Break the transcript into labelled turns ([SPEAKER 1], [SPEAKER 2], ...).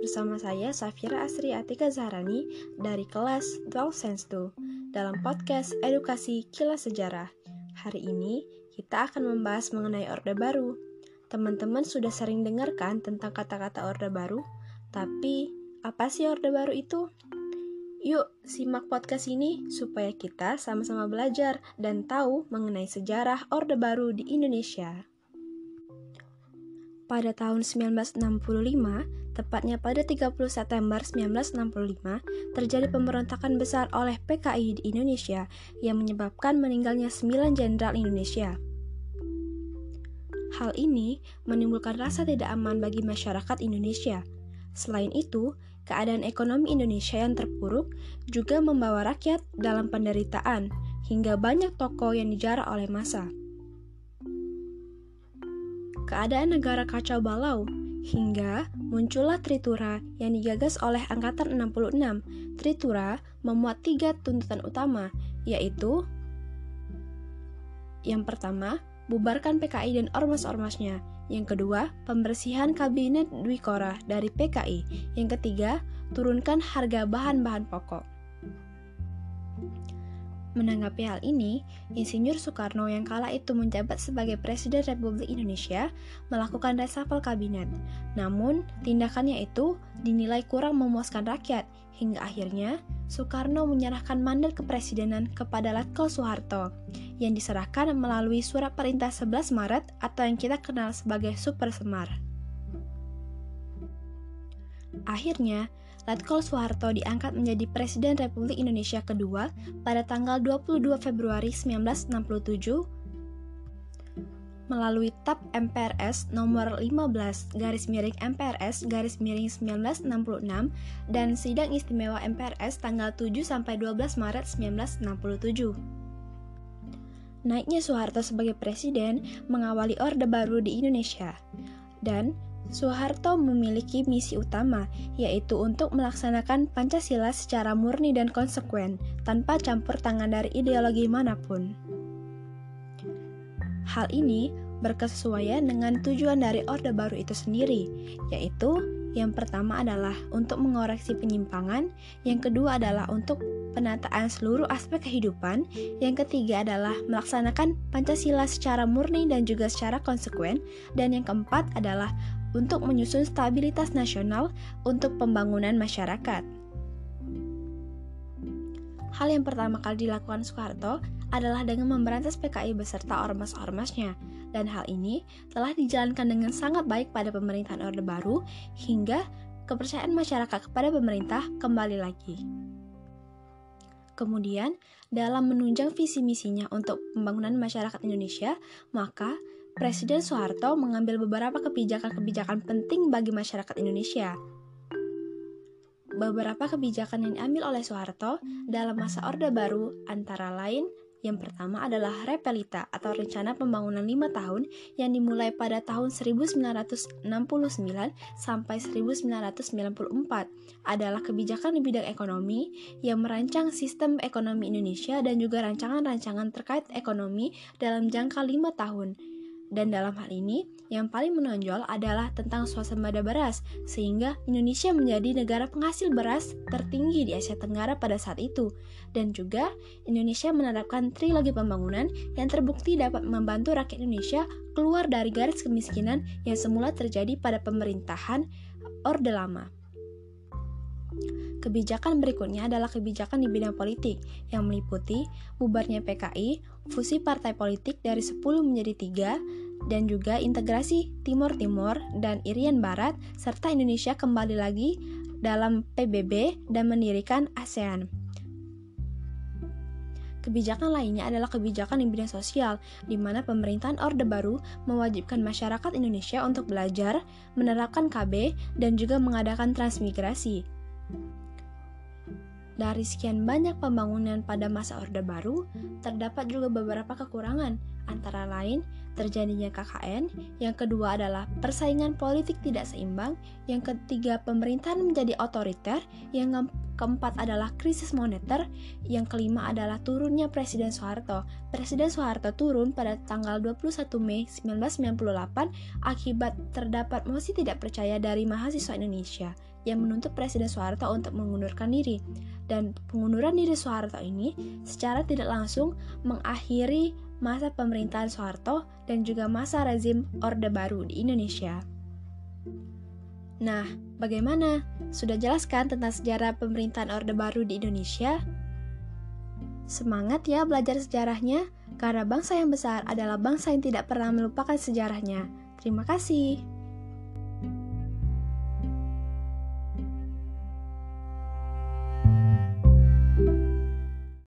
[SPEAKER 1] bersama saya Safira Asri Atika Zahrani dari kelas 12 Sense 2 dalam podcast Edukasi Kilas Sejarah. Hari ini kita akan membahas mengenai Orde Baru. Teman-teman sudah sering dengarkan tentang kata-kata Orde Baru, tapi apa sih Orde Baru itu? Yuk, simak podcast ini supaya kita sama-sama belajar dan tahu mengenai sejarah Orde Baru di Indonesia. Pada tahun 1965, tepatnya pada 30 September 1965, terjadi pemberontakan besar oleh PKI di Indonesia yang menyebabkan meninggalnya 9 jenderal Indonesia. Hal ini menimbulkan rasa tidak aman bagi masyarakat Indonesia. Selain itu, keadaan ekonomi Indonesia yang terpuruk juga membawa rakyat dalam penderitaan, hingga banyak toko yang dijarah oleh massa keadaan negara kacau balau, hingga muncullah Tritura yang digagas oleh Angkatan 66. Tritura memuat tiga tuntutan utama, yaitu yang pertama, bubarkan PKI dan ormas-ormasnya. Yang kedua, pembersihan kabinet Dwi Korah dari PKI. Yang ketiga, turunkan harga bahan-bahan pokok. Menanggapi hal ini, Insinyur Soekarno yang kala itu menjabat sebagai Presiden Republik Indonesia melakukan reshuffle kabinet. Namun, tindakannya itu dinilai kurang memuaskan rakyat, hingga akhirnya Soekarno menyerahkan mandat kepresidenan kepada Letkol Soeharto, yang diserahkan melalui Surat Perintah 11 Maret atau yang kita kenal sebagai Super Semar. Akhirnya, Letkol Soeharto diangkat menjadi Presiden Republik Indonesia kedua pada tanggal 22 Februari 1967 melalui TAP MPRS nomor 15 garis miring MPRS garis miring 1966 dan sidang istimewa MPRS tanggal 7 sampai 12 Maret 1967. Naiknya Soeharto sebagai presiden mengawali Orde Baru di Indonesia dan Soeharto memiliki misi utama, yaitu untuk melaksanakan Pancasila secara murni dan konsekuen, tanpa campur tangan dari ideologi mana pun. Hal ini berkesesuaian dengan tujuan dari Orde Baru itu sendiri, yaitu yang pertama adalah untuk mengoreksi penyimpangan, yang kedua adalah untuk penataan seluruh aspek kehidupan, yang ketiga adalah melaksanakan Pancasila secara murni dan juga secara konsekuen, dan yang keempat adalah untuk menyusun stabilitas nasional untuk pembangunan masyarakat. Hal yang pertama kali dilakukan Soeharto adalah dengan memberantas PKI beserta ormas-ormasnya, dan hal ini telah dijalankan dengan sangat baik pada pemerintahan Orde Baru hingga kepercayaan masyarakat kepada pemerintah kembali lagi. Kemudian, dalam menunjang visi misinya untuk pembangunan masyarakat Indonesia, maka Presiden Soeharto mengambil beberapa kebijakan-kebijakan penting bagi masyarakat Indonesia. Beberapa kebijakan yang diambil oleh Soeharto dalam masa Orde Baru antara lain yang pertama adalah Repelita atau Rencana Pembangunan 5 Tahun yang dimulai pada tahun 1969 sampai 1994 adalah kebijakan di bidang ekonomi yang merancang sistem ekonomi Indonesia dan juga rancangan-rancangan terkait ekonomi dalam jangka 5 tahun dan dalam hal ini, yang paling menonjol adalah tentang swasembada beras, sehingga Indonesia menjadi negara penghasil beras tertinggi di Asia Tenggara pada saat itu. Dan juga, Indonesia menerapkan trilogi pembangunan yang terbukti dapat membantu rakyat Indonesia keluar dari garis kemiskinan yang semula terjadi pada pemerintahan Orde Lama. Kebijakan berikutnya adalah kebijakan di bidang politik yang meliputi bubarnya PKI, fusi partai politik dari 10 menjadi 3, dan juga integrasi Timur Timur dan Irian Barat, serta Indonesia kembali lagi dalam PBB dan mendirikan ASEAN. Kebijakan lainnya adalah kebijakan di bidang sosial, di mana pemerintahan Orde Baru mewajibkan masyarakat Indonesia untuk belajar, menerapkan KB, dan juga mengadakan transmigrasi. Dari sekian banyak pembangunan pada masa Orde Baru, terdapat juga beberapa kekurangan, antara lain terjadinya KKN, yang kedua adalah persaingan politik tidak seimbang, yang ketiga pemerintahan menjadi otoriter, yang keempat adalah krisis moneter, yang kelima adalah turunnya Presiden Soeharto. Presiden Soeharto turun pada tanggal 21 Mei 1998 akibat terdapat mosi tidak percaya dari mahasiswa Indonesia yang menuntut Presiden Soeharto untuk mengundurkan diri. Dan pengunduran diri Soeharto ini secara tidak langsung mengakhiri masa pemerintahan Soeharto dan juga masa rezim Orde Baru di Indonesia. Nah, bagaimana? Sudah jelaskan tentang sejarah pemerintahan Orde Baru di Indonesia? Semangat ya belajar sejarahnya, karena bangsa yang besar adalah bangsa yang tidak pernah melupakan sejarahnya. Terima kasih.